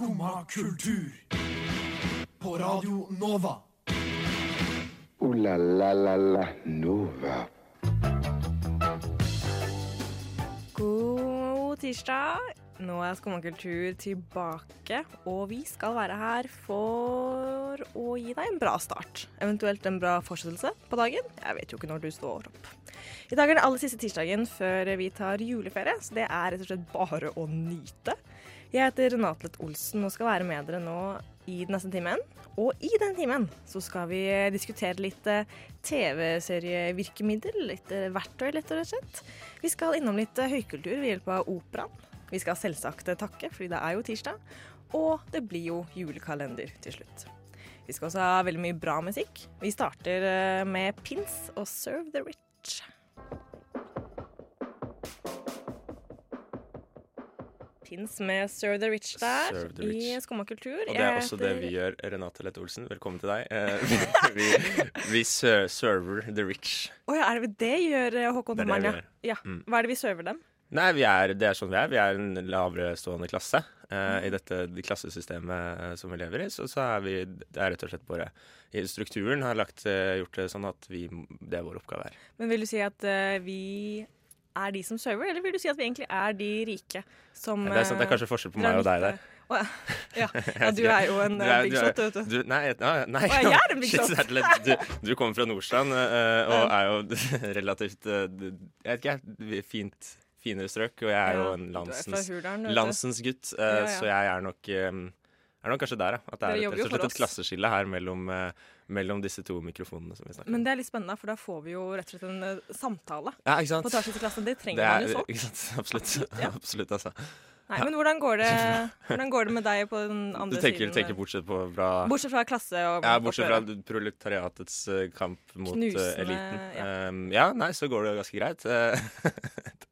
Skumma kultur. På Radio Nova. O-la-la-la-la Nova. God tirsdag. Nå er Skummakultur tilbake, og vi skal være her for å gi deg en bra start. Eventuelt en bra fortsettelse på dagen. Jeg vet jo ikke når du står opp. I dag er det aller siste tirsdagen før vi tar juleferie, så det er rett og slett bare å nyte. Jeg heter Renate Lett Olsen og skal være med dere nå i den neste timen. Og i den timen så skal vi diskutere litt eh, TV-serievirkemiddel, litt eh, verktøy, rett og slett. Vi skal innom litt eh, høykultur ved hjelp av operaen. Vi skal selvsagt takke, fordi det er jo tirsdag. Og det blir jo julekalender til slutt. Vi skal også ha veldig mye bra musikk. Vi starter med Pins og Serve the Rich. Pins med Serve the Rich der the Rich. i Skumma kultur. Og det er også det vi gjør, Renate Lett Olsen. Velkommen til deg. Eh, vi vi ser- server the rich. Å ja, er det det gjør eh, Håkon Det ja. ja. Mm. Hva er det vi server dem? Nei, vi er, det er sånn vi er. Vi er en lavere stående klasse. Eh, I dette de klassesystemet eh, som vi lever i, så, så er vi Det er rett og slett bare i Strukturen har lagt, gjort det sånn at vi, det er vår oppgave her. Men vil du si at eh, vi er de som server, eller vil du si at vi egentlig er de rike som Det er, sant, det er kanskje forskjell på meg og deg der. Oh, ja. ja. ja, du er jo en eh, er- big shot, vet du. Du, nei, nei. Å, jeg er en big shot. Du, du kommer fra Nordstrand eh, og er jo relativt eh, Jeg vet ikke. Fint, finere strøk. Og jeg er jo en landsens, landsens gutt, eh, Ja, ja. så jeg er nok eh, er nok kanskje der, ja. At det er rett og slett et klasseskille her mellom, eh, mellom disse to mikrofonene som vi snakker om. Men det er litt spennende, for da får vi jo rett og slett en uh, samtale Ja, ikke sant? på tvers av klassen. Det trenger Det er, man jo sånn. ikke sant? Absolutt. ja. Absolutt, altså. Nei, men hvordan går, det, hvordan går det med deg på den Du andre tenker, siden? tenker bortsett på fra Bortsett fra klasse og Ja, bortsett fra proletariatets eh, kamp mot eh, Knusende, eliten. ja. Um, ja, nei, så går det ganske greit.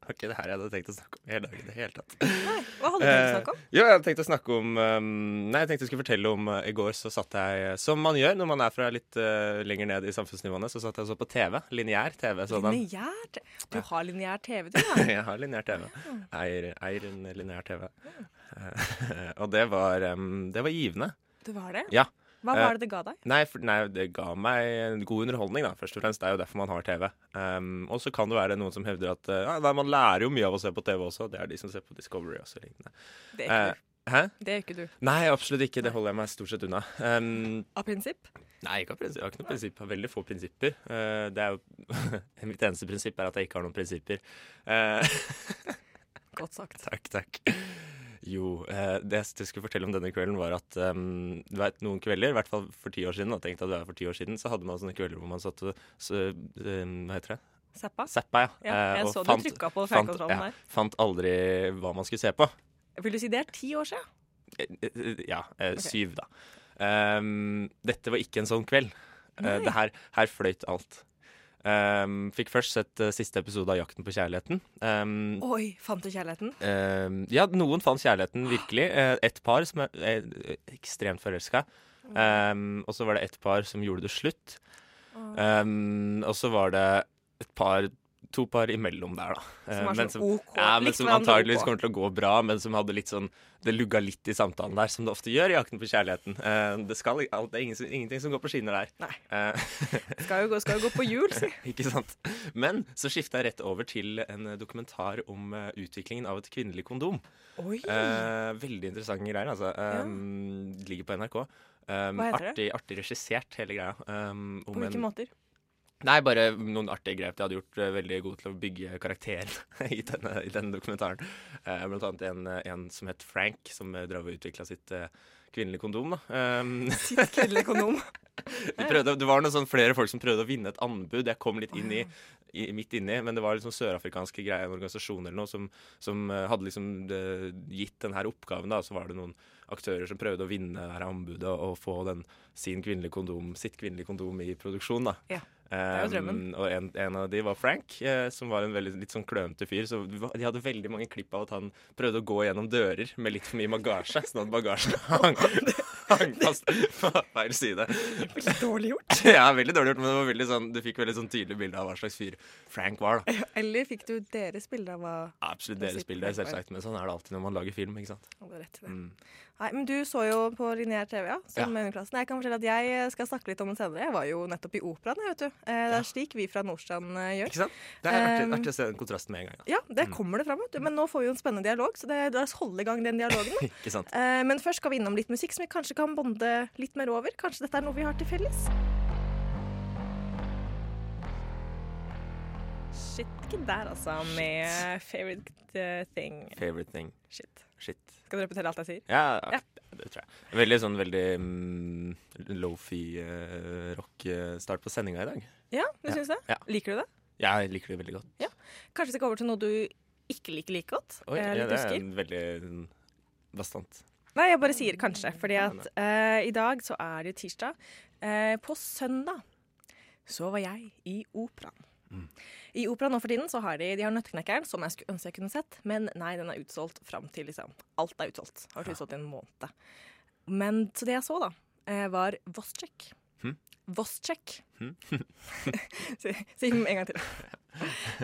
Eh, det var ikke det her jeg hadde tenkt å snakke om hele dagen i det hele tatt. Nei, hva hadde du tenkt å snakke om? Eh, jo, jeg hadde tenkt å snakke om um, Nei, jeg tenkte jeg skulle fortelle om uh, I går så satt jeg, som man gjør når man er fra litt uh, lenger ned i samfunnsnivåene, så satt jeg og så på TV. Lineær TV. Sådan. Lineær Du har lineær TV, du, da. jeg har lineær TV. Eier, eier en lineær TV. Eh, og det var, um, det var givende. Det var det? Ja. Hva Eh, var det det ga deg? Nei, for, nei, det ga meg en god underholdning, da, først og fremst. Det er jo derfor man har TV. Um, og så kan det være noen som hevder at uh, nei, man lærer jo mye av å se på TV også. Det er de som ser på Discovery også. lignende. Det er ikke Eh, du. hæ? Det er ikke du. Nei, absolutt ikke. Det holder jeg meg stort sett unna. Um, Av prinsipp? nei, ikke av prinsipp. jeg har ikke noe prinsipp. Jeg har veldig få prinsipper. Uh, det er jo Mitt eneste prinsipp er at jeg ikke har noen prinsipper. Godt sagt. Takk, takk. Jo, eh, det jeg skulle fortelle om denne kvelden, var at um, du vet, noen kvelder, i hvert fall for ti år siden, da, tenkte at det var for ti år siden, så hadde man sånne kvelder hvor man satt og så, um, Hva heter det? Zappa? Zappa, ja. Ja, Eh, jeg og så fant- du trykka på fjernkontrollen ja, der. fant aldri hva man skulle se på. Vil du si det er ti år siden? Eh, Ja, syv, da. Um, dette var ikke en sånn kveld. Uh, det her, her fløyt alt. Um, fikk først sett uh, siste episode av 'Jakten på kjærligheten'. Um, Oi, fant du kjærligheten? Um, ja, noen fant kjærligheten virkelig. Uh, et par som er er ekstremt forelska. Og så var det et par som gjorde det slutt. Og så var det et par to par imellom der, da. Som Eh, var sånn OK? ja, men som antageligvis kommer til å gå bra, men som hadde litt sånn Det lugga litt i samtalen der, som det ofte gjør i Jakten på kjærligheten. Eh, det, skal, det er ingenting som går på skinner der. Nei. Eh, Skal jo gå, skal jo gå på jul, si. ikke sant? Men så skifta jeg rett over til en dokumentar om eh, utviklingen av et kvinnelig kondom. Oi. Eh, veldig interessante greier, altså. Ja. Ligger på NRK. Hva heter det? artig, artig regissert, hele greia. På hvilke en, måter? Nei, bare noen artige grep. De hadde gjort eh, veldig god til å bygge karakteren i, denne, i denne dokumentaren. Uh, blant annet en, en som het Frank, som uh, drev og utvikla sitt eh, kvinnelige kondom. Um, Sitt kvinnelige kondom? de prøvde, det var noen sånn flere folk som prøvde å vinne et anbud. Jeg kom litt inn i, i midt inni, men det var liksom sørafrikanske greier, en organisasjon eller noe som, som hadde liksom gitt denne oppgaven. da, Så var det noen aktører som prøvde å vinne her anbudet og få den, sin kvinnelige kondom, sitt kvinnelige kondom i produksjon. da. Ja. Um, og en, en av de var Frank, eh, som var en veldig litt sånn klønete fyr. Så de hadde veldig mange klipp av at han prøvde å gå gjennom dører med litt for mye bagasje, sånn at bagasjen hang, hang fast på feil side. Veldig dårlig gjort. Ja, veldig dårlig gjort, men det var veldig sånn, du fikk veldig sånn tydelig bilde av hva slags fyr Frank var. da. Eller fikk du deres bilde av hva Absolutt deres bilde, selvsagt, men sånn er det alltid når man lager film. ikke sant? Hadde rett til det. Mm. Nei, men Du så jo på lineær TV, ja, som Ja. underklassen. Jeg kan fortelle at jeg skal snakke litt om den senere. Jeg var jo nettopp i operaen. vet du. Eh, Det Ja. er slik vi fra Nordstrand eh, gjør. Ikke sant? Det er artig, Um, artig å se den kontrasten med en gang. Ja, Ja, det Mm. kommer det fram, vet du. Men nå får vi jo en spennende dialog, så det, la oss holde i gang den dialogen. Ikke sant? Eh, Men først skal vi innom litt musikk som vi kanskje kan bonde litt mer over. Kanskje dette er noe vi har til felles? Shit, ikke der, altså. Med favorite eh, thing. Favorite thing. Shit. Shit. Skal du repetere alt jeg sier? Ja, Ja. det tror jeg. Veldig sånn veldig mm, lofi-rock-start på sendinga i dag. Ja, du Ja. syns det? Ja. Liker du det? Ja, Jeg liker det veldig godt. Kanskje vi skal over til noe du ikke liker like godt? Oi, Eh, ja, det er en veldig mm, bastant. Nei, jeg bare sier kanskje, fordi at eh, i dag så er det jo tirsdag. Eh, på søndag så var jeg i operaen. Mm. I opera nå for tiden så har de, de har Nøtteknekkeren, som jeg skulle ønske jeg kunne sett, men nei, den er utsolgt fram til liksom Alt er utsolgt. Har vært utsolgt i en måned. Men så det jeg så, da, eh, var Vosscheck. Hm? Vosscheck. Hm? si, si en gang til.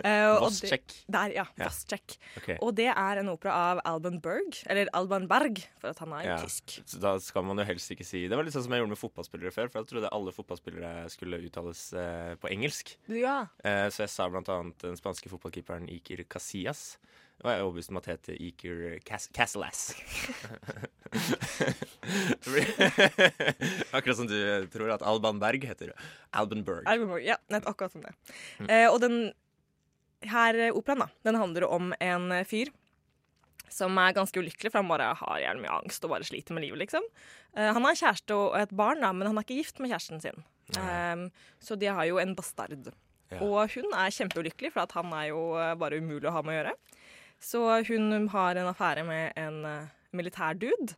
Uh, Voss-check. Der, ja. Ja. Vosscheck. Okay. Og det er en opera av Alban Berg, eller Alban Berg, for at han er Ja. tysk. Så da skal man jo helst ikke si Det var litt sånn som jeg gjorde med fotballspillere før. For jeg trodde alle fotballspillere skulle uttales uh, på engelsk. Ja. Uh, så jeg sa blant annet den spanske fotballkeeperen Iker Casillas. Og jeg er overbevist om at det heter Iker Cas Castle-ass. Akkurat som du tror at Alban Berg heter Albanberg. Albanberg Alban Berg, ja, nett akkurat som det. Mm. Eh, og den her eh, operaen, da, den handler om en fyr som er ganske ulykkelig, for han bare har jævlig mye angst og bare sliter med livet, liksom. Eh, han har kjæreste og et barn, da, men han er ikke gift med kjæresten sin. Um, så de har jo en bastard. Ja. Og hun er kjempeulykkelig, for at han er jo eh, bare umulig å ha med å gjøre. Så hun har en affære med en uh, militærdude,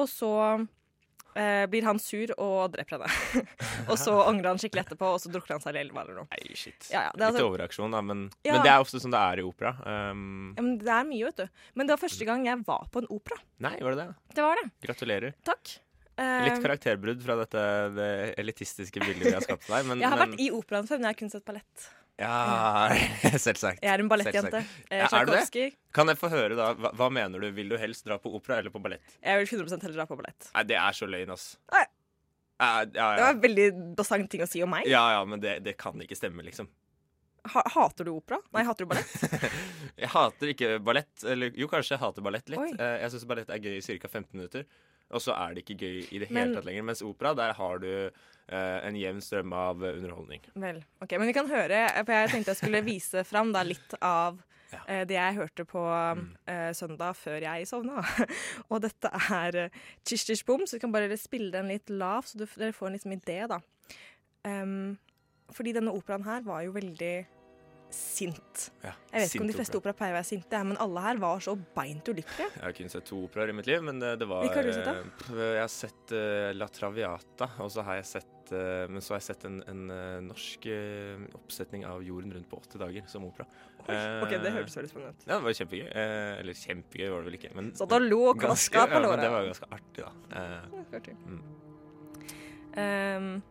og så uh, blir han sur og dreper henne. og så angrer han skikkelig etterpå, og så drukker han seg i elva eller noe. Nei, shit. Ja, ja, det er Litt altså- overreaksjon, da. Men, Ja. men det er ofte sånn det er i opera. Um, Ja, men det er mye, vet du. Men det var første gang jeg var på en opera. nei, var det det? Det var det. Gratulerer. Takk. Litt karakterbrudd fra dette det elitistiske bildet vi har skapt deg. Men, jeg har men, vært i operaen før, men jeg har kun sett ballett. Ja, selvsagt. Jeg er en ballettjente. Eh, Ja, er du det? Kan jeg få høre, da? Hva, hva mener du? Vil du helst dra på opera eller på ballett? Jeg vil 100 heller dra på ballett. Nei, det er så løgn, ass. Nei. Ja, ja, Det var en veldig basant ting å si om meg. ja, ja men det, det kan ikke stemme, liksom. Ha, hater du opera? Nei, hater du ballett? Jeg hater ikke ballett. Eller jo, kanskje jeg hater ballett litt. Oi. Eh, Jeg syns ballett er gøy i ca. 15 minutter. Og så er det ikke gøy i det Men- hele tatt lenger. Mens opera, der har du eh, en jevn strøm av underholdning. Vel, ok, Men vi kan høre, for jeg tenkte jeg skulle vise fram da litt av Ja. eh, det jeg hørte på eh, søndag før jeg sovna. og dette er uh, Chish Chish så vi kan bare spille den litt lav, så du, dere får en liksom idé, da. Um, fordi denne operaen her var jo veldig sint. Ja, Jeg vet ikke om de fleste opera. pleier å være sinte, men alle her var så beint ulykkelige. Jeg har kun sett to operaer i mitt liv, men det, det var Hvilke har du sett, da? eh, pff, Jeg har sett uh, La Traviata, og så har jeg sett uh, Men så har jeg sett en, en uh, norsk eh, oppsetning av Jorden rundt på 80 dager som opera. Oi, Ok, det hørtes veldig spennende ut. Ja, det var kjempegøy. Eh, eller kjempegøy var det vel ikke, men Så da lå og klaska på ja, men det var ganske artig, da. Eh, Ja, artig. Mm. Um,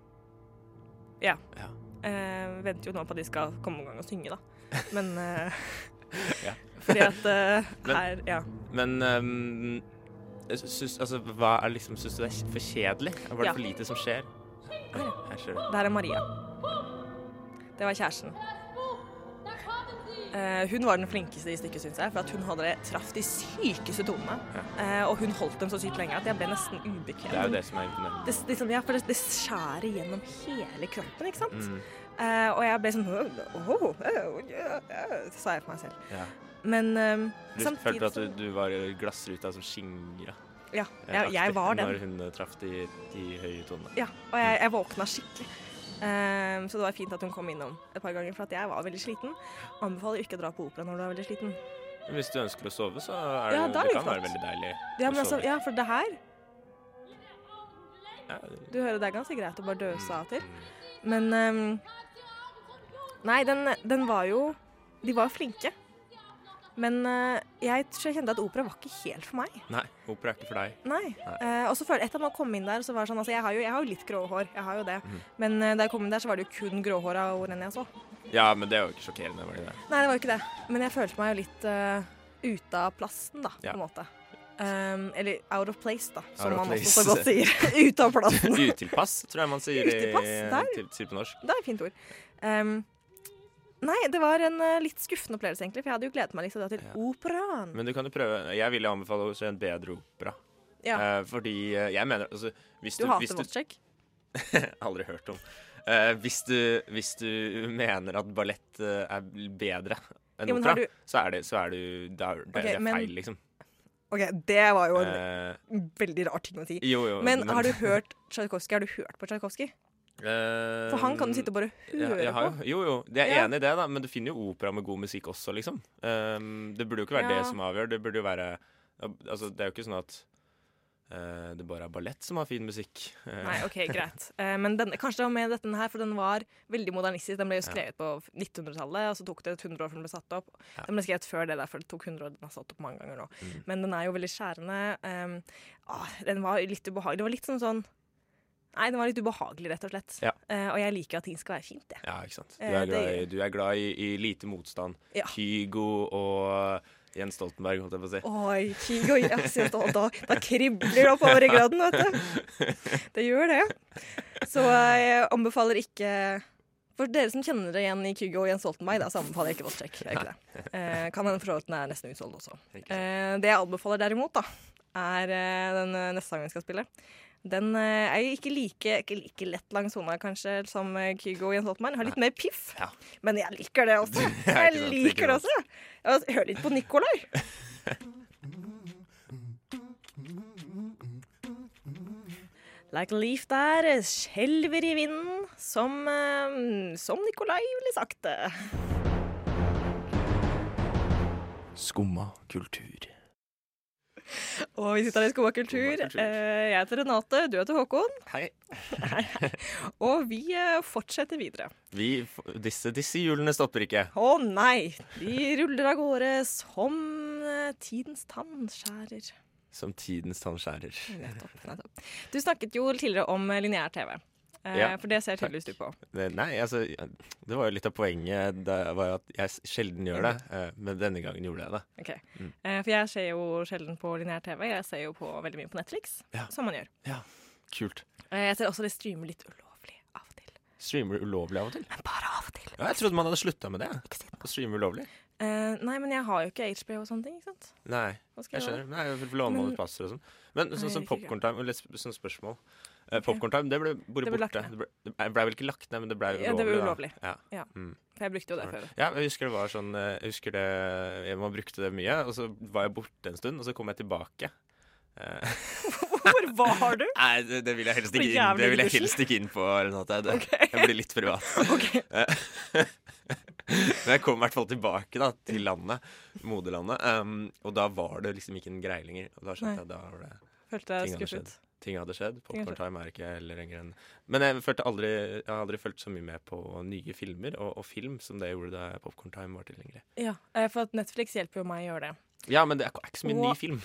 ja. Ja. Eh, venter jo nå på at de skal komme i gang og synge, da. Men eh, Ja. Fordi at eh, her Ja. Men um, syns, altså, hva er liksom, syns du det er for kjedelig? Var det Ja. for lite som skjer? Her. Her du. Det her er Maria. Det var kjæresten. Eh, hun var den flinkeste i stykket, syns jeg. For at hun hadde traff de sykeste tonene. Ja. og hun holdt dem så sykt lenge at jeg ble nesten ubekvem. Det er jo det som er imponerende. Det, liksom, ja, for det, det skjærer gjennom hele kroppen, ikke sant? Mm, Uh, og jeg ble sånn «Åh, oh, oh, ja», sa jeg for meg selv. ja. Men um, Du samtidig følte at du, du var glassruta som skingra. Ja, jeg, jeg var den. Når hun eh, traff de, de høye tonene. Ja, og jeg, jeg våkna skikkelig. Ehm, så det var fint at hun kom innom et par ganger, for at jeg var veldig sliten. Anbefaler ikke å dra på opera når du er veldig sliten. Hvis du ønsker å sove, så er det, Ja, det, det det kan være veldig deilig. Ja, altså, ja, for det her Du hører det er ganske greit å bare døse av til. Men um, Nei, den, den var jo De var flinke. Men eh, jeg kjente at opera var ikke helt for meg. Nei, opera er ikke for deg. Nei. Eh, og så følte jeg etter at man kom inn der, så var det sånn Altså, jeg har jo, jeg har jo litt grå hår. Jeg har jo det. Mm. Men eh, da jeg kom inn der, så var det jo kun gråhåra ordene jeg så. Ja, men det er jo ikke sjokkerende, var det det? Nei, det var jo ikke det. Men jeg følte meg jo litt uh, ute av plassen, da, Ja. på en måte. Um, eller out of place, da, som man place. også så godt sier. ute av plassen. Utilpass, tror jeg man sier, Utilpass, der. til, sier på norsk. Det er et fint ord. Um, nei, det var en uh, litt skuffende opplevelse, egentlig. For jeg hadde jo gledet meg til å til Ja. operaen. Men du kan jo prøve Jeg vil jo anbefale å se en bedre opera. Ja. Uh, fordi uh, jeg mener altså, hvis Du du, hater Wozzeck? Aldri hørt om. Hvis, du, hvis du mener at ballett er bedre enn Ja, opera, du så er det, så er du Det er, det, Ok, det er men- feil, liksom. OK, det var jo en veldig rar ting å si. jo, jo. Men har du hørt Tsjajkovskij? Har du hørt på Tsjajkovskij? Eh, For han kan du sitte og bare ja, høre jeg har på. jo, jo, jo, jeg er Ja. enig i det, da, men du finner jo opera med god musikk også, liksom. Um, det burde jo ikke være Ja. det som avgjør. Det burde jo være Altså, det er jo ikke sånn at eh, det bare er ballett som har fin musikk. Eh, Nei, OK, greit. Men denne, kanskje det var med dette her, for den var veldig modernistisk. Den ble jo Ja. skrevet på 1900-tallet, og så tok det 100 år før den ble satt opp. Ja. Den ble skrevet før det, derfor det tok 100 år. Den har satt opp mange ganger nå. Mm. Men den er jo veldig skjærende. Um, ah, den var litt ubehagelig. Det var litt sånn sånn Nei, den var litt ubehagelig, rett og slett. Ja. Uh, og jeg liker at ting skal være fint, jeg. Ja, ikke sant. Du Eh, er glad, i, du er glad i, i lite motstand. Ja. Kygo og Jens Stoltenberg, holdt jeg på å si. Oi, Kygo, ja, så da, da, da kribler det oppover i graden, vet du. Det gjør det. Så jeg anbefaler ikke For dere som kjenner det igjen i Kygo og Jens Stoltenberg, da, så anbefaler jeg ikke det. Eh, kan hende for så vidt den er nesten utsolgt også. Eh, det jeg anbefaler derimot, da, er eh, den eh, neste sangen vi skal spille. Den eh, er jo ikke like, ikke like lett langsona kanskje som eh, Kygo og Jens Stoltenberg. Har litt mer piff. Ja. Men jeg liker det også. Jeg sant, liker det også. Jeg hør litt på Nikolai. Like a leaf der skjelver i vinden, som, eh, som Nikolai ville sagt det. Skumma kultur. Og vi sitter her i Skumma kultur. Eh, Jeg heter Renate, du heter Håkon. Hei. Og vi eh, fortsetter videre. Vi, disse, disse hjulene stopper ikke. Å nei! De ruller av gårde som eh, tidens tannskjærer. Som tidens tannskjærer. Nettopp, nettopp. Du snakket jo tidligere om lineær TV. Eh, Ja, for det ser tydeligvis du på. Det- Nei, altså Det var jo litt av poenget. Det var jo at jeg sjelden gjør det. eh, Men denne gangen gjorde jeg det. Ok. Mm. Eh, for jeg ser jo sjelden på lineær TV. Jeg ser jo på veldig mye på Netflix, Ja. som man gjør. Ja, Kult. Jeg ser også det streamer litt ulovlig av og til. Streamer ulovlig av og til? Men bare av og til. Ja, jeg trodde man hadde slutta med det. Ikke. Å streame ulovlig. Uh, nei, men jeg har jo ikke HBO og sånne ting, ikke sant. Nei, jeg skjønner. Nei, jeg vil låne Men- plasser og sånn. Men sånn som jeg liker Popkorntime, eller sånn spørsmål. Eh, Popcorn Time, det ble, Det ble borte. Det ble, det ble vel ikke lagt ned, men det ble ulovlig. Ja, det ble ulovlig. Ja. Ja. Mm. Jeg brukte jo det før. Ja, jeg husker det var sånn eh, Jeg husker det jeg, Man brukte det mye, og så var jeg borte en stund, og så kom jeg tilbake. Eh, Hvor var du? Nei, det, vil jeg helst ikke inn, det vil jeg helst ikke inn på. Renate. Det, okay. Jeg blir litt privat. Men jeg kom i hvert fall tilbake da, til landet, moderlandet, um, og da var det liksom ikke en greie lenger. Og da skjønte jeg da var det Følte jeg skuffet. ting hadde skjedd. Popcorn Time er ikke heller lenger enn Men jeg aldri Jeg har aldri fulgt så mye med på nye filmer og, og film som det jeg gjorde da Popcorn Time var tilgjengelig. Ja, eh, for at Netflix hjelper jo meg å gjøre det. Ja, men det er ikke så mye ny film.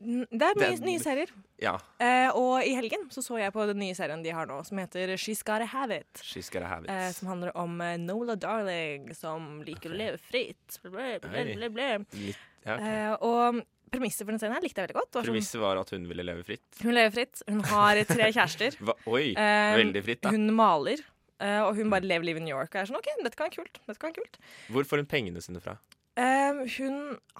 Det er mye nye serier. Ja. Eh, og i helgen så så jeg på den nye serien de har nå, som heter She's Gotta Have It. She's Gotta Have It. Eh, som handler om eh, Nola Darling, som liker okay. å leve fritt. Blæ, blæ, blæ, blæ. Ja, okay. Eh, og premisset for den serien her likte jeg veldig godt. Var sånn- Premisset var at hun ville leve fritt. hun lever fritt. Hun har tre kjærester. Hva? Oi! um, veldig fritt, da. Hun maler. uh, og hun bare lever livet i New York. Og er sånn, ok, dette kan være kult. Dette kan være kult. Hvor får hun pengene sine fra? Um, hun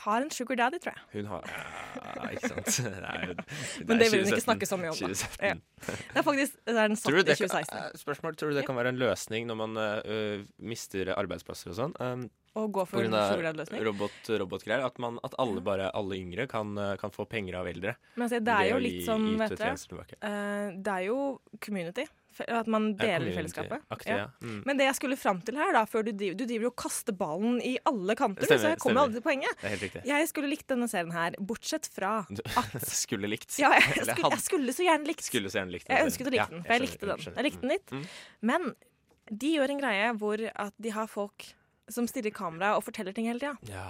har en sugar daddy, tror jeg. Hun har Ja, ikke sant. Det er, jo- Men det er vil hun ikke snakke så mye om, da. 2017. Ja. Det er faktisk det er den satt i 2016. kan, 2016. spørsmål, tror du det kan være en løsning når man uh, mister arbeidsplasser og sånn? Um, Og gå for en daddy-løsning. robot, robotgreier. At, man, at alle, bare, alle yngre kan, kan få penger av eldre. Men se, det er jo litt sånn, vet dere eh, Det er jo community. At man deler i fellesskapet. Aktiv, Ja. ja. Mm. Men det jeg skulle fram til her, da, før du driver, du driver jo og kaster ballen i alle kanter, Stemmer, så jeg kommer aldri til poenget. Det helt riktig. Jeg skulle likt denne serien her, bortsett fra at skulle likt. Ja, jeg skulle, jeg skulle så gjerne likt. Skulle så gjerne likt Jeg ønsket å like den, for jeg jeg, likte den. Jeg likte den litt. Mm. Men de gjør en greie hvor at de har folk som stiller kamera og forteller ting hele tida. Ja.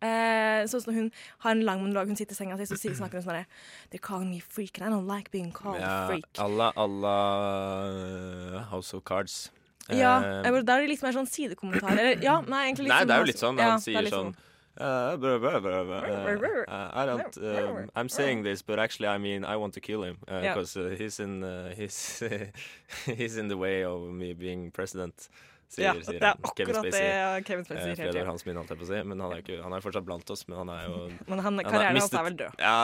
Eh, sånn som hun har en lang monolog, hun sitter i senga si, så snakker hun sånn her They're calling me freak, and I don't like being called Ja, freak. alla, alla House of Cards. Ja, Eh, eh, Da er det litt mer sånn sidekommentar. Eller ja, nei, egentlig liksom, Nei, det er jo litt sånn. ja, Han er sier sånn uh, blah, blah, blah, uh, I don't um, I'm saying this, but actually I mean I want to kill him because uh, he's in he's he's in the way of me being president. Sier, Ja, sier det er. Kevin akkurat det ja, Kevin Spacey Eh, sier hele Fredor tiden. Hans min, holdt jeg på å si. Men han er, ikke, han er fortsatt blant oss. Men han er jo Men han, han karrieren hans er vel død. Ja,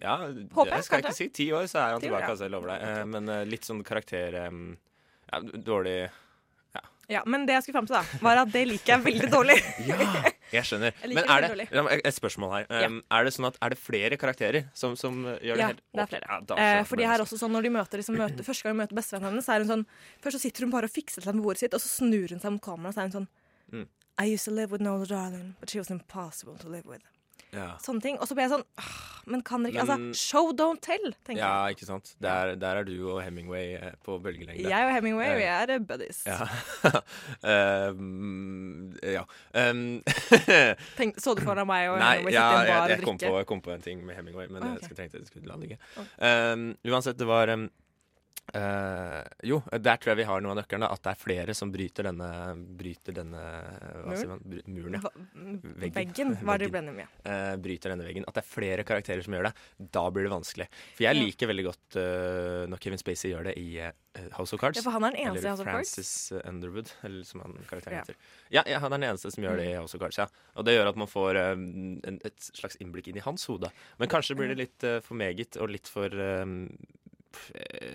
ja Håper jeg, jeg skal ikke si ti år, så er han tilbake. Altså, jeg lover deg. Eh, Men eh, litt sånn karakter ja, Dårlig Ja, men det jeg skulle fram til, da, var at det liker jeg veldig dårlig. Ja, jeg skjønner. Jeg Men er det Et spørsmål her. Ja. Er det sånn at er det flere karakterer som, som uh, gjør det Ja, helt det er flere. ja, eh, fordi her også sånn Når de møter, liksom, møter første gang de møter bestevennen hennes, så er hun sånn Først så sitter hun bare og fikser seg med bordet sitt, og så snur hun seg mot kameraet, så er hun sånn Mm. I used to live with Nola Darling, but she was impossible to live with. Ja. Sånne ting. Og så ble jeg sånn Men kan dere ikke Men- Altså, show don't tell, tenker ja, ikke sant. Der, der er du og Hemingway eh, på bølgelengde. Jeg og Hemingway, uh, vi er eh, buddies. Ja. um, ja. Um, Tenk, så du for deg meg og Nei, Hemingway ja, sitte i en jeg, bar jeg, og kom drikke? på, jeg kom på en ting med Hemingway, men okay. jeg tenkte jeg skulle la det ligge. Um, uansett, det var um, eh, Jo, der tror jeg vi har noe av nøkkelen. At det er flere som bryter denne, bryter denne man? Muren, ja. Veggen. Veggen var det enig med. Eh, bryter denne veggen. At det er flere karakterer som gjør det. Da blir det vanskelig. For jeg Ja. liker veldig godt uh, når Kevin Spacey gjør det i eh, House of Cards. Ja, for han er den eneste i House of Cards. Francis Underwood, eller som han karakteren Ja. heter. Ja, ja, han er den eneste som gjør det i House of Cards, ja. Og det gjør at man får eh, en, et slags innblikk inn i hans hode. Men kanskje blir det litt for meget og litt for eh,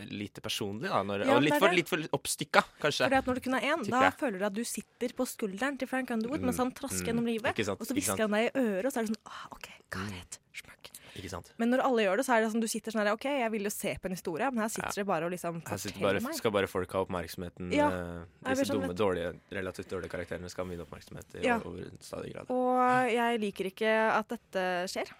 lite personlig, da. Når, Ja, og litt for, litt for oppstykka, kanskje. Fordi at Når du kun er én, da jeg. føler du at du sitter på skulderen til Frank Underwood mens han trasker mm, gjennom livet. Og så hvisker han deg i øret, og så er det sånn ah, OK, Gareth, it. Smøkk. Ikke sant. Men når alle gjør det, så er det sånn du sitter sånn her OK, jeg vil jo se på en historie, men her sitter Ja. det bare og liksom Her forteller meg. skal bare folk ha oppmerksomheten. Ja, eh, disse sånn dumme, dårlige, relativt dårlige karakterene skal ha mye oppmerksomhet i Ja. over stadig grad. Og jeg liker ikke at dette skjer.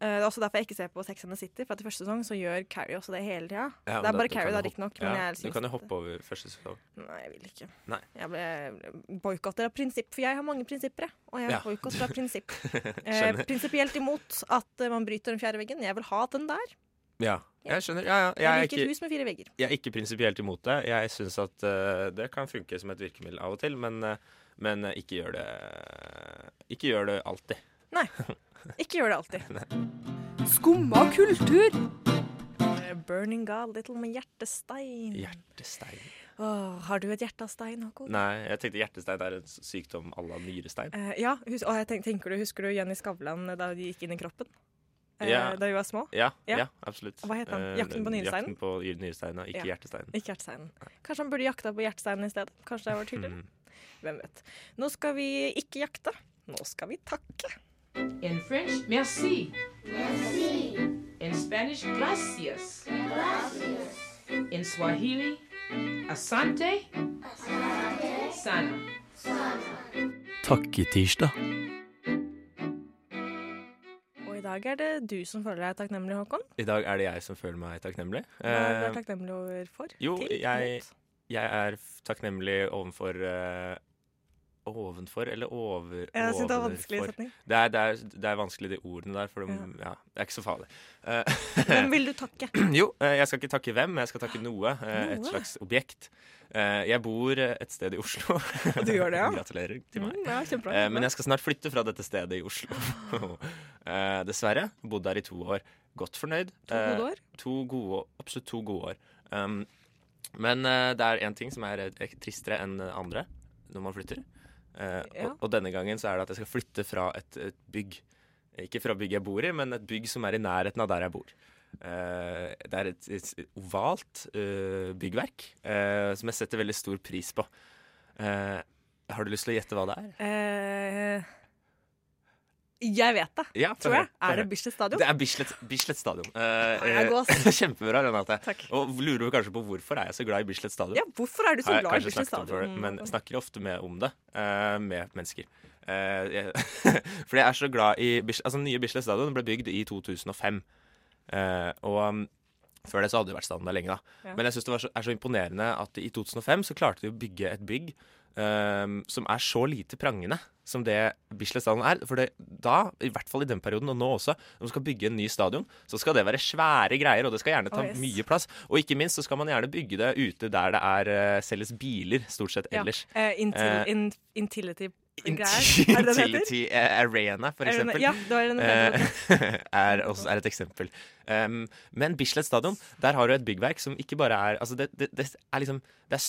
Eh, Det er også derfor jeg ikke ser på Sex and the City, for at i første sesong så gjør Carrie også det hele tida. Ja, det er bare Carrie da, riktignok, ja, jeg Du kan jo hoppe over første sesong. Nei, jeg vil ikke. Nei. Jeg ble boikotter av prinsipp, for jeg har mange prinsipper. Og jeg Ja. boikotter av prinsipp. Eh, prinsipielt imot at eh, man bryter den fjerde veggen. Jeg vil ha den der. Ja, jeg skjønner. Ja, ja. Jeg, Jeg, er liker ikke, hus med fire vegger. jeg er ikke prinsipielt imot det. Jeg syns at uh, det kan funke som et virkemiddel av og til, men, uh, men eh, ikke gjør det Ikke gjør det alltid. Nei. Ikke gjør det alltid. Skumma kultur. Eh, Burning God Little med hjertestein. Hjertestein. Åh, har du et hjerte av stein, Håkon? Nei, jeg tenkte hjertestein er en sykdom à la nyrestein. Eh, ja, hus og jeg tenk, tenker du, Husker du Jenny Skavlan da de gikk inn i kroppen? Eh, Ja. Da vi var små? Ja, Ja. ja. absolutt. Hva heter han? Eh, Jakten på nyresteinen? Jakten på nyresteinen, ikke Ja. hjertesteinen. Ikke hjertesteinen. Kanskje han burde jakta på hjertesteinen i stedet? Kanskje det var tydeligere? Mm. Hvem vet. Nå skal vi ikke jakte. Nå skal vi takke. In French, merci. Merci. In Spanish, gracias. Gracias. In Swahili, asante. Asante. Sana. Takketirsdag. Og i dag er det du som føler deg takknemlig, Håkon. I dag er det jeg som føler meg takknemlig. Hva er du takknemlig overfor? jo, jeg- jeg er takknemlig overfor eh, Ovenfor eller over Jeg syns det er vanskelig setning. Det er, det, er, det er vanskelig, de ordene der, for de, Ja. ja. det er ikke så farlig. Eh, Hvem vil du takke? jo, eh, jeg skal ikke takke hvem, men jeg skal takke noe. noe. Et slags objekt. Eh, Jeg bor eh, et sted i Oslo. Du gjør det, ja? Gratulerer til meg. Mm, ja. Eh, Men jeg skal snart flytte fra dette stedet i Oslo. Eh, Dessverre. Bodd der i to år. Godt fornøyd. To gode år? Eh, To gode, absolutt to gode år. Um, men eh, det er én ting som er eh, tristere enn andre når man flytter. Eh, Ja. og, og denne gangen så er det at jeg skal flytte fra et, et bygg. Ikke fra bygget jeg bor i, men et bygg som er i nærheten av der jeg bor. Eh, det er et, et ovalt uh, byggverk eh, som jeg setter veldig stor pris på. Eh, har du lyst til å gjette hva det er? Eh, jeg vet det, Ja, tror jeg. Er det. Bislett Stadion? Det er Bislett, Bislett stadion. Eh, eh. Kjempebra, Renate. Takk. Og lurer du kanskje på hvorfor er jeg så glad i Bislett stadion? Ja, hvorfor er du så jeg glad i Bislett Stadion? Det, men jeg snakker ofte med om det eh, med mennesker. Eh, jeg, fordi jeg er så glad i Bislett, altså Nye Bislett stadion ble bygd i 2005. Eh, og um, før det så hadde det vært stadion der lenge, da. Ja. Men jeg syns det var så, er så imponerende at i 2005 så klarte de å bygge et bygg ehm, som er så lite prangende som det Bislett stadion er. For det, da, i hvert fall i den perioden, og nå også, når man skal bygge en ny stadion, så skal det være svære greier, og det skal gjerne ta Oh, yes. mye plass. Og ikke minst så skal man gjerne bygge det ute der det er uh, selges biler, stort sett Ja. ellers. Eh, intil, uh, in, intility? Intility Arena, for eksempel. Ja, er, også, er et eksempel. Um, men Bislett stadion, der har du et byggverk som ikke bare er Altså, det, det, det er liksom Det er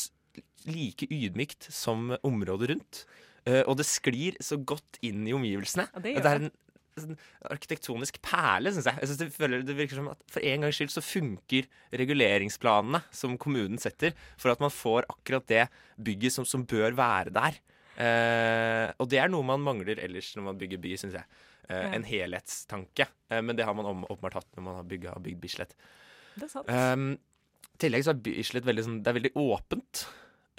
like ydmykt som området rundt. Eh, og det sklir så godt inn i omgivelsene. Ja, det det, er en sånn arkitektonisk perle, syns jeg. jeg synes det, føler, det virker som at For en gangs skyld så funker reguleringsplanene som kommunen setter, for at man får akkurat det bygget som, som bør være der. Uh, og det er noe man mangler ellers når man bygger by, syns jeg. Uh, Ja. En helhetstanke. Uh, men det har man åpenbart hatt når man har bygget, bygd Bislett. Det er sant. Um, I tillegg så er Bislett veldig, sånn, det er veldig åpent.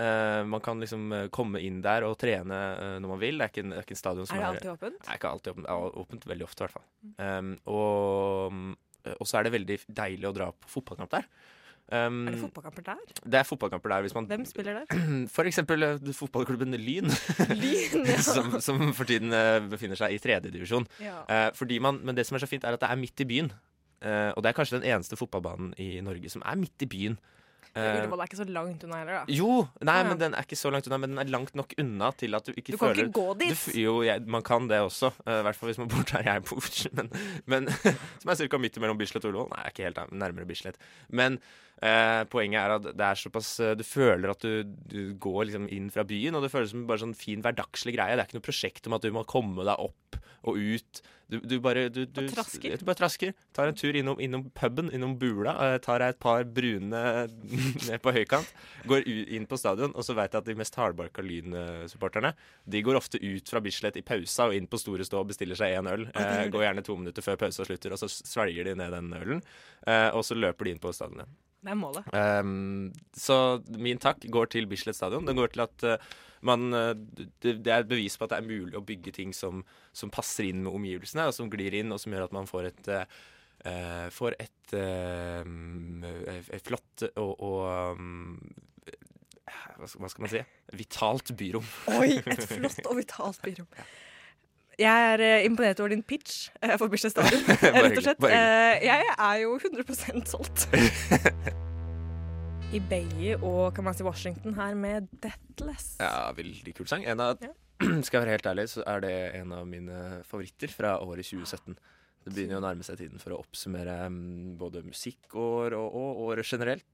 Eh, man kan liksom uh, komme inn der og trene uh, når man vil. Det er ikke en, det er ikke en stadion som er det alltid åpent? det er ikke alltid åpent. Det er åpent veldig ofte, i hvert fall. Um, og mm, og så er det veldig deilig å dra på fotballkamp der. Um, Er det fotballkamper der? det er fotballkamper der hvis man Hvem spiller der? For eksempel fotballklubben Lyn, Lyn, ja. som, som for tiden befinner seg i tredjedivisjon. ja. Man, men det som er så fint, er at det er midt i byen. Og det er kanskje den eneste fotballbanen i Norge som er midt i byen. Eh, Ullevål er ikke så langt unna heller, da. jo, nei, Ja. men den er ikke så langt unna, men den er langt nok unna til at du ikke føler Du kan føler ikke gå dit! Du, jo, jeg, man kan det også. I uh, hvert fall hvis man bor der jeg bor. Men, men som er ca. midt mellom Bislett og Ullevål. Nei, jeg er ikke helt nærmere Bislett. Men eh, poenget er at det er såpass eh, Du føler at du, du går liksom inn fra byen, og det føles som bare sånn fin hverdagslig greie. Det er ikke noe prosjekt om at du må komme deg opp og ut. Du, du bare du, du, trasker. Du bare trasker. Tar en tur innom, innom puben, innom Bula. eh, tar deg et par brune ned på høykant. Går inn på stadion, og så vet jeg at de mest hardbarka Lyn-supporterne De går ofte ut fra Bislett i pausa og inn på Store Stå og bestiller seg én øl. Eh, går gjerne to minutter før pausa slutter, og så svelger de ned den ølen. Eh, og så løper de inn på stadionet. Det er målet. Um, så min takk går til Bislett stadion. Den går til at uh, man uh, det, det er et bevis på at det er mulig å bygge ting som, som passer inn med omgivelsene, og som glir inn, og som gjør at man får et uh, Får et, uh, et flott og, og um, hva skal man si? Vitalt byrom. Oi, et flott og vitalt byrom. Jeg er eh, imponert over din pitch eh, for bursdagsdagen, rett og slett. Eh, jeg er jo 100 solgt. I Bay og kan man si Washington her med Deathless. Ja, veldig kul sang. En av, Ja. skal jeg være helt ærlig, så er det en av mine favoritter fra året 2017. Det begynner jo å nærme seg tiden for å oppsummere mm, både musikkår og, og året generelt.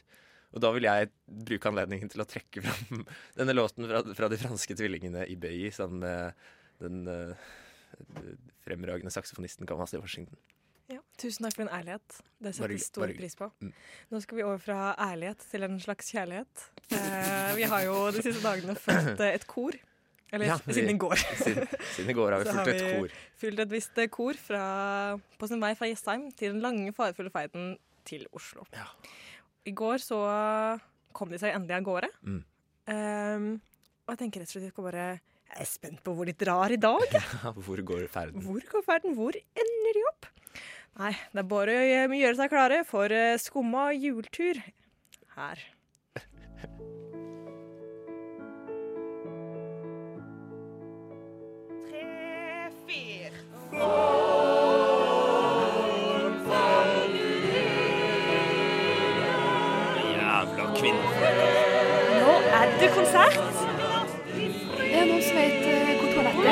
Og da vil jeg bruke anledningen til å trekke fram denne låten fra, fra de franske tvillingene i Bay sammen med den eh, fremragende saksofonisten Kamasi Washington. Ja, tusen takk for din ærlighet. Det setter stor pris på. Mm. Nå skal vi over fra ærlighet til en slags kjærlighet. Eh, vi har jo de siste dagene fulgt eh, et kor. Eller Ja, siden i går. Siden, siden i går har vi fulgt et kor. Fulgt et visst eh, kor fra, på sin vei fra Jessheim til den lange, farefulle ferden til Oslo. Ja. I går så kom de seg endelig av gårde. Mm. Ehm, og jeg tenker rett og slett jeg skal bare Jeg er spent på hvor de drar i dag. Hvor går ferden? Hvor går ferden? Hvor ender de opp? Nei, det er bare å gjøre seg klare for eh, skumma juletur her. Tre, fire. Jævla kvinne. Nå er det konsert!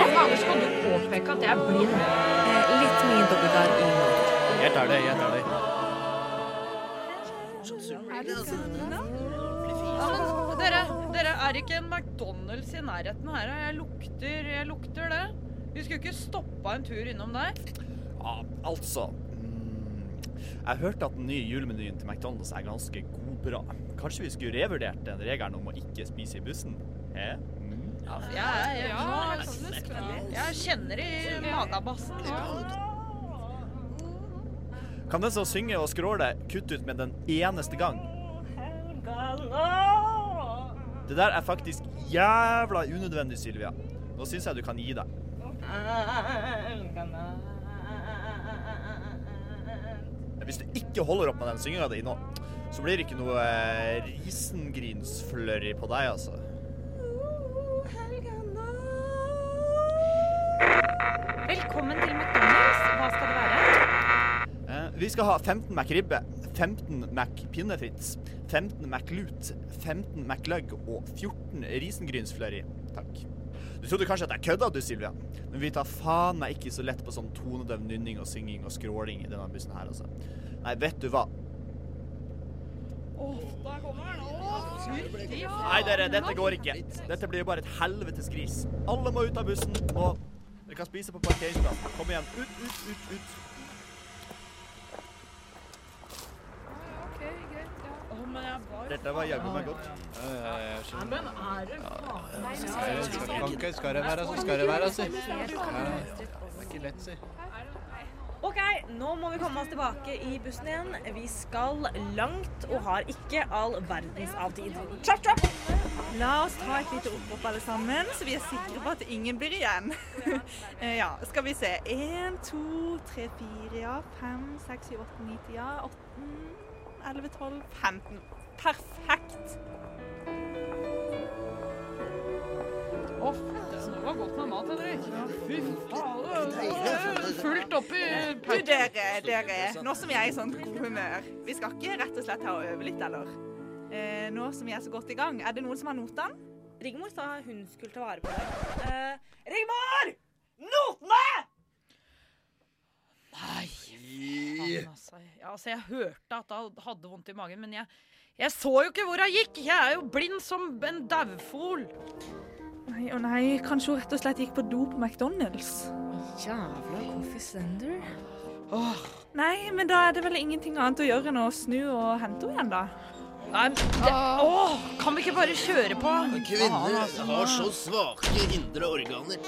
Er. ganger skal du påpeke at jeg er blind? Eh, litt mye dobbeltgar i morgen. Jeg tar det, jeg tar det. Dere, dere er ikke en McDonald's i nærheten her. Jeg lukter, jeg lukter det. Vi skulle ikke stoppa en tur innom der. Ja, altså mm, Jeg hørte at den nye julemenyen til McDonald's er ganske god bra. Kanskje vi skulle revurdert den regelen om å ikke spise i bussen? Hæ? Mm. Jeg, jeg, jeg, jeg kjenner i magabassen. Kan den som synger og skråler, kutte ut med den eneste gang? Det der er faktisk jævla unødvendig, Sylvia. Nå syns jeg du kan gi deg. Hvis du ikke holder opp med den synginga di nå, så blir det ikke noe eh, på deg, altså. Velkommen til McDonald's. Hva skal det være? Eh, vi skal ha 15 McRibbe, 15 McPinnefritz, 15 McLut, 15 McLug og 14 risengrynsflurry. Takk. Du trodde kanskje at jeg kødda, du, Silvia. Men vi tar faen meg ikke så lett på sånn tonedøv nynning og synging og skråling i denne bussen her, altså. Nei, vet du hva? Nei, dere, dette går ikke. Dette blir jo bare et helvetes gris. Alle må ut av bussen, og dere kan spise på parkeringsplassen. Kom igjen. Ut, ut, ut, ut. OK, greit. Ja. Å, men jeg var Dette var jaggu meg godt. Nei, men er det faen skal det være, så skal det være, si. Det er ikke lett, si. OK, nå må vi komme oss tilbake i bussen igjen. Vi skal langt og har ikke all verdens av tid. Chop, chop! La oss ta et lite opprop alle sammen, så vi er sikre på at ingen blir igjen. Eh, ja, skal vi se. Én, to, tre, fire, ja. Fem, seks, syv, åtte, ni, ti, ja. 18, 11, 12, 15. Perfekt. Å, det var godt med mat, Henrik. Fy faen. Fullt oppi Du, dere, dere. Nå som jeg er i sånn godt humør, vi skal ikke rett og slett ha og øve litt, eller? Eh, nå som vi er så godt i gang, er det noen som har notene? Rigmor sa hun skulle ta vare på deg. Eh, Rigmor! Notene! Nei, faen altså. Ja, altså. Jeg hørte at hun hadde vondt i magen, men jeg, jeg så jo ikke hvor hun gikk. Jeg er jo blind som en daufol. Nei og nei, kanskje hun rett og slett gikk på do på McDonald's? Jævla coffee slender. Nei, men da er det vel ingenting annet å gjøre enn å snu og hente henne igjen, da. Nei, det, åh, kan vi ikke bare kjøre på? Kvinner altså. har så svake indre organer.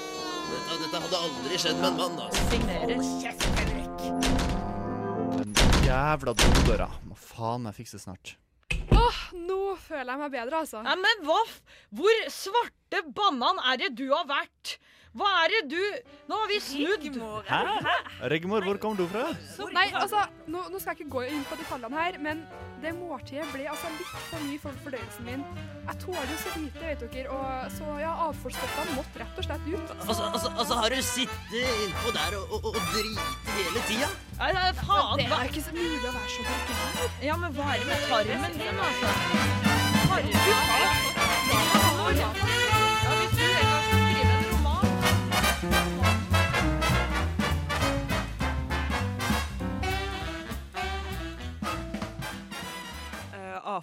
Dette, dette hadde aldri skjedd med en mann. altså. Signerer. Den jævla dodøra må faen meg fikse snart. Åh, nå føler jeg meg bedre, altså. Nei, men hva? Hvor svarte banan er det du har vært? Hva er det du Nå har vi snudd. Hæ? Rigmor, hvor kommer du fra? Nei, altså, nå, nå skal jeg ikke gå inn på detaljene her, men det måltidet ble altså litt for mye for fordøyelsen min. Jeg tåler jo så lite, vet dere, og så ja, avfallsstoffene måtte rett og slett ut. Altså, altså, altså Har du sittet innpå der og, og, og driti hele tida? Nei, nei, faen. Det er ikke så mulig å være så vulgær. Ja, men hva er det med tarmen din, altså? Tarmen? Ja, hvis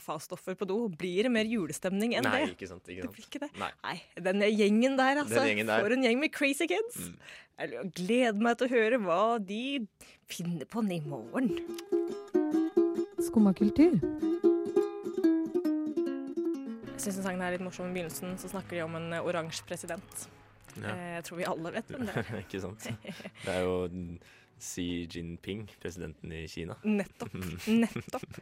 avfallsstoffer på do. Blir det mer julestemning enn Nei, det? ikke sant. Ikke Det sant. blir ikke det. Nei. Nei, den gjengen der, altså. Den gjengen der. For en gjeng med crazy kids. Mm. Jeg gleder meg til å høre hva de finner på i morgen. Skumma kultur. Jeg syns sangen er litt morsom i begynnelsen. Så snakker de om en eh, oransje president. Ja. Eh, Jeg tror vi alle vet hvem det er. ikke sant. Det er jo Xi Jinping, presidenten i Kina. Nettopp. Nettopp.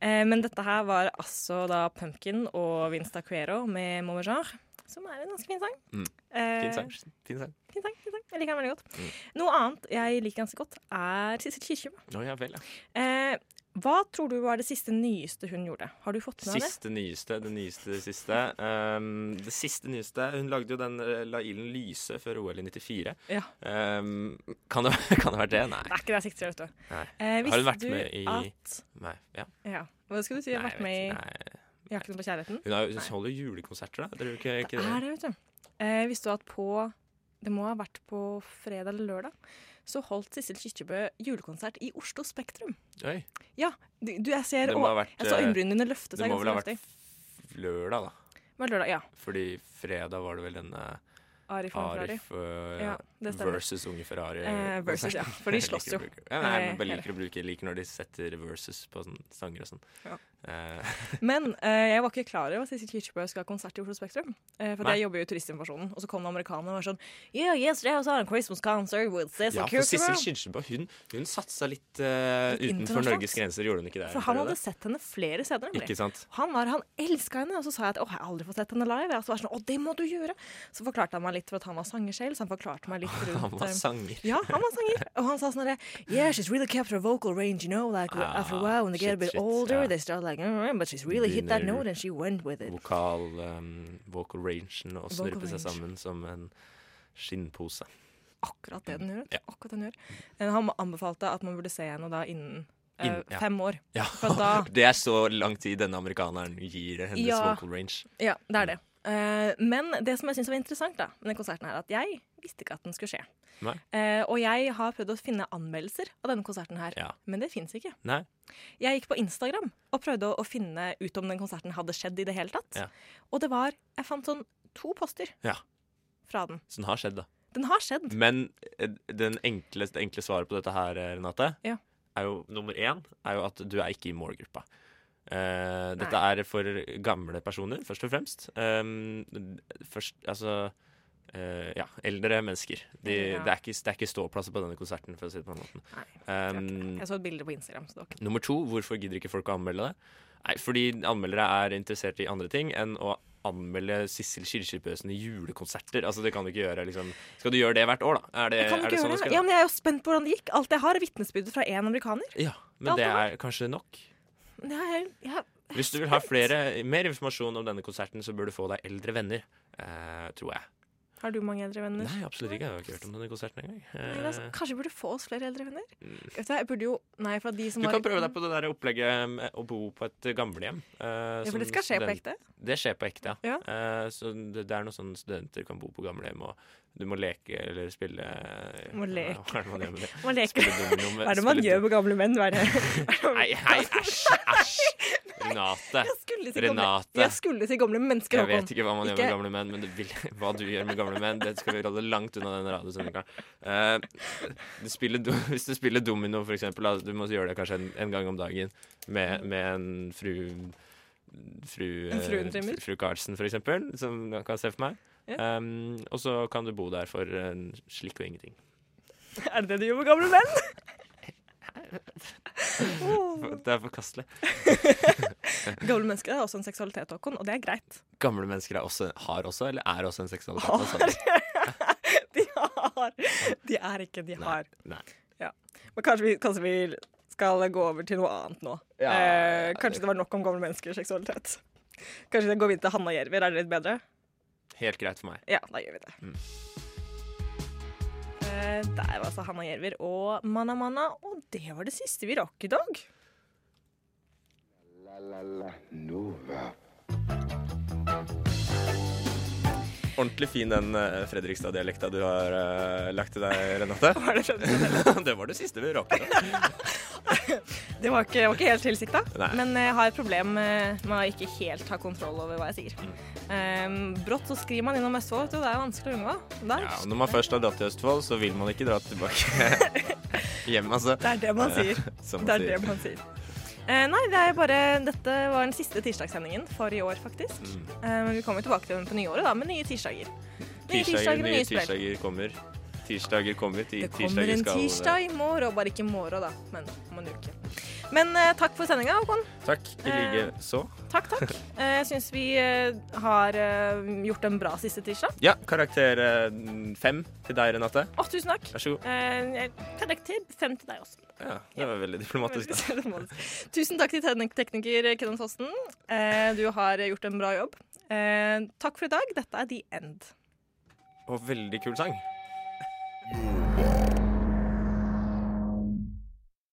Eh, men dette her var altså da Pumpkin og Vinsta Cuero med Momajar, som er en ganske fin sang. Mm. Eh, Fin sang. Fin sang. Fin sang, fin sang. Jeg liker den veldig godt. Mm. Noe annet jeg liker ganske godt, er Sissel Kyrkjebø. Oh, ja vel, ja. Eh, hva tror du var det siste nyeste hun gjorde? Har du fått med deg det? Siste nyeste, det nyeste det siste. Um, det siste nyeste Hun lagde jo den eh, La ilden lyse før OL i 94. Ja. Um, kan, det, kan det være det? Nei. Det er ikke det til, vet du. Nei. Eh, Har hun vært med i at Nei. Ja. Ja. Hva skulle du si? Nei, vært med i. Nei. Jakten på kjærligheten? Hun, har, hun holder jo julekonserter, da. Ikke, ikke Det er det? det, vet du. Eh, visste du at på Det må ha vært på fredag eller lørdag. Så holdt Sissel Kyrkjebø julekonsert i Oslo Spektrum. Oi. Du, du jeg ser ha vært Jeg så eh, øyenbrynene dine løfte Det må vel ha vært lørdag, da. Lørdag, ja. Fordi fredag var det vel denne Arif. Arif uh, Ja, det versus Unge Ferrari. Eh, versus, ja. For de Jeg slåss jo. Ja, nei, Eh, men bare liker å bruke liker når de setter versus på sånne sanger og sånn. Ja. Eh, Men eh, jeg var ikke klar over at Sissel Kyrkjebø skal ha konsert i Oslo Spektrum. Eh, for Nei. jeg jobber jo i Turistinformasjonen, og så kom det amerikanere og var sånn Yeah, yesterday I was on a Christmas concert with Sissel ja, for Sissel. Kyrkjebø hun, hun satsa litt uh, Litt utenfor. Norges grenser, gjorde hun ikke det? For han hadde sett henne flere steder. nemlig. Ikke sant? Han var, han elska henne, og så sa jeg at å, jeg har aldri fått sett henne live. Og så var sånn, å, det må du gjøre. Så forklarte han meg litt for at han var sanger selv, så han forklarte meg litt rundt Han var eh, sanger. Ja, han var sanger. Og han sa sånn herre Yeah, she's really kept her vocal range, you know. Like Ah, after a while, when they get a bit shit, older, yeah. they start like "Mm, But she's really hit that note, and she went with it. Vokal um, vocal rangen og snurpe seg sammen som en skinnpose. Akkurat det den gjør. Ja. Akkurat den gjør. Eh, Han anbefalte at man burde se henne da innen In, ja. fem år. Ja, da Det er så lang tid denne amerikaneren gir hennes Ja. vocal range. Ja, det er det. Eh, men det som jeg syns var interessant da, med den konserten, er at jeg visste ikke at den skulle skje. Eh, og jeg har prøvd å finne anmeldelser av denne konserten her, Ja. men det fins ikke. Nei. Jeg gikk på Instagram og prøvde å, finne ut om den konserten hadde skjedd i det hele tatt. Ja. Og det var Jeg fant sånn to poster Ja. fra den. Så den har skjedd, da. Den har skjedd. Men eh, den enkle, det enkle svaret på dette her, Renate, er jo nummer én er jo at du er ikke i målgruppa. Eh, dette er for gamle personer, først og fremst. Um, først, altså uh, ja, eldre mennesker. De, Ja. det, er ikke, det er ikke ståplasser på denne konserten, for å si det på den måten. Um, Jeg så et bilde på Instagram. Så det Nummer to, hvorfor gidder ikke folk å anmelde det? Nei, fordi anmeldere er interessert i andre ting enn å anmelde Sissel Kyrkjebø i julekonserter. Altså, det kan du ikke gjøre, liksom. Skal du gjøre det hvert år, da? Er det, er det sånn det det. Ja, men jeg er jo spent på hvordan det gikk. Alt jeg har, er vitnesbyrdet fra én amerikaner. Ja, Det men er det er kanskje nok. Jeg, jeg, Hvis du vil ha flere, mer informasjon om denne konserten, så bør du få deg eldre venner, eh, tror jeg. Har du mange eldre venner? Nei, absolutt ikke. Jeg har ikke hørt om denne konserten engang. Nei, altså, Eh, kanskje vi burde få oss flere eldre venner? Vet du, jeg burde jo Nei, for de som du har kan prøve deg på det der opplegget å bo på et gamlehjem. Uh, Ja, for det skal skje på ekte? Det skjer på ekte, ja. Ja. Uh, så det, det er noe sånn studenter kan bo på gamlehjem, og du må leke eller spille Må leke. Hva er det man gjør med det? Domino med- Hva er det man gjør med gamle menn? Hva er det? Nei, hei, æsj! Æsj! Renate. Skulle til gamle, jeg skulle til gamle mennesker, Jeg vet ikke hva man gjør med gamle menn, men det vil, hva du gjør med gamle menn, det skal vi holde langt unna den radiosendinga. Uh, du spiller hvis du spiller domino, for eksempel, da, du må gjøre det kanskje en, en gang om dagen med, med en fru Fru, En eh, fru Karlsen, for eksempel, som jeg kan se for meg. Ja. Um, og så kan du bo der for en slikk og ingenting. Er det det du gjør med gamle menn? Det er forkastelig. Gamle mennesker har også en seksualitet, Håkon, og det er greit. Gamle mennesker er også, har også, eller er også en seksualitet. Har. De har. De er ikke, de har. Nei. Ja. Men kanskje vi, kanskje vi skal gå over til noe annet nå. Ja. eh, kanskje det var nok om gamle menneskers seksualitet. Kanskje det går videre til Hanna Jerver. Er det litt bedre? Helt greit for meg. Ja, da gjør vi det. Mm. Eh, der var altså Hanna Jerver og Manna Manna, og det var det siste vi rakk i dag. La, la, la Nova. Ordentlig fin den eh, Fredrikstad-dialekta du har uh, lagt til deg, Renate. Var det det var det siste vi rakk. Det var ikke, var ikke helt tilsikta, men jeg har et problem med, med å ikke helt ha kontroll over hva jeg sier. Eh, brått så skriver man innom Østfold, vet du, det er vanskelig å unngå. Der. Ja, når man først har dratt til Østfold, så vil man ikke dra tilbake hjem, altså. Det er det man sier. Man Det er sier. det man sier. Uh, nei, det er bare, dette var den siste tirsdagssendingen for i år, faktisk. Mm. Uh, vi kommer tilbake til den på nyåret, da, med nye tirsdager. Nye Tirsdager, tirsdager nye nye tirsdager kommer. Tirsdager kommer. Det kommer en tirsdag i morgen, bare ikke i morgen, da, men om en uke. Men uh, takk for sendinga, Håkon. Takk. I like uh, så. Takk, takk. Jeg Jeg syns vi eh, har eh, gjort en bra siste tirsdag. Ja, karakter eh, fem til deg, Renate. Å, tusen takk. Vær så god. Eh, Karakter fem til deg også. Ja, det var veldig diplomatisk. da. Tusen takk til tekniker Kenneth Fossen. Eh, du har gjort en bra jobb. Eh, takk for i dag. Dette er The End. Og veldig kul sang. Yeah.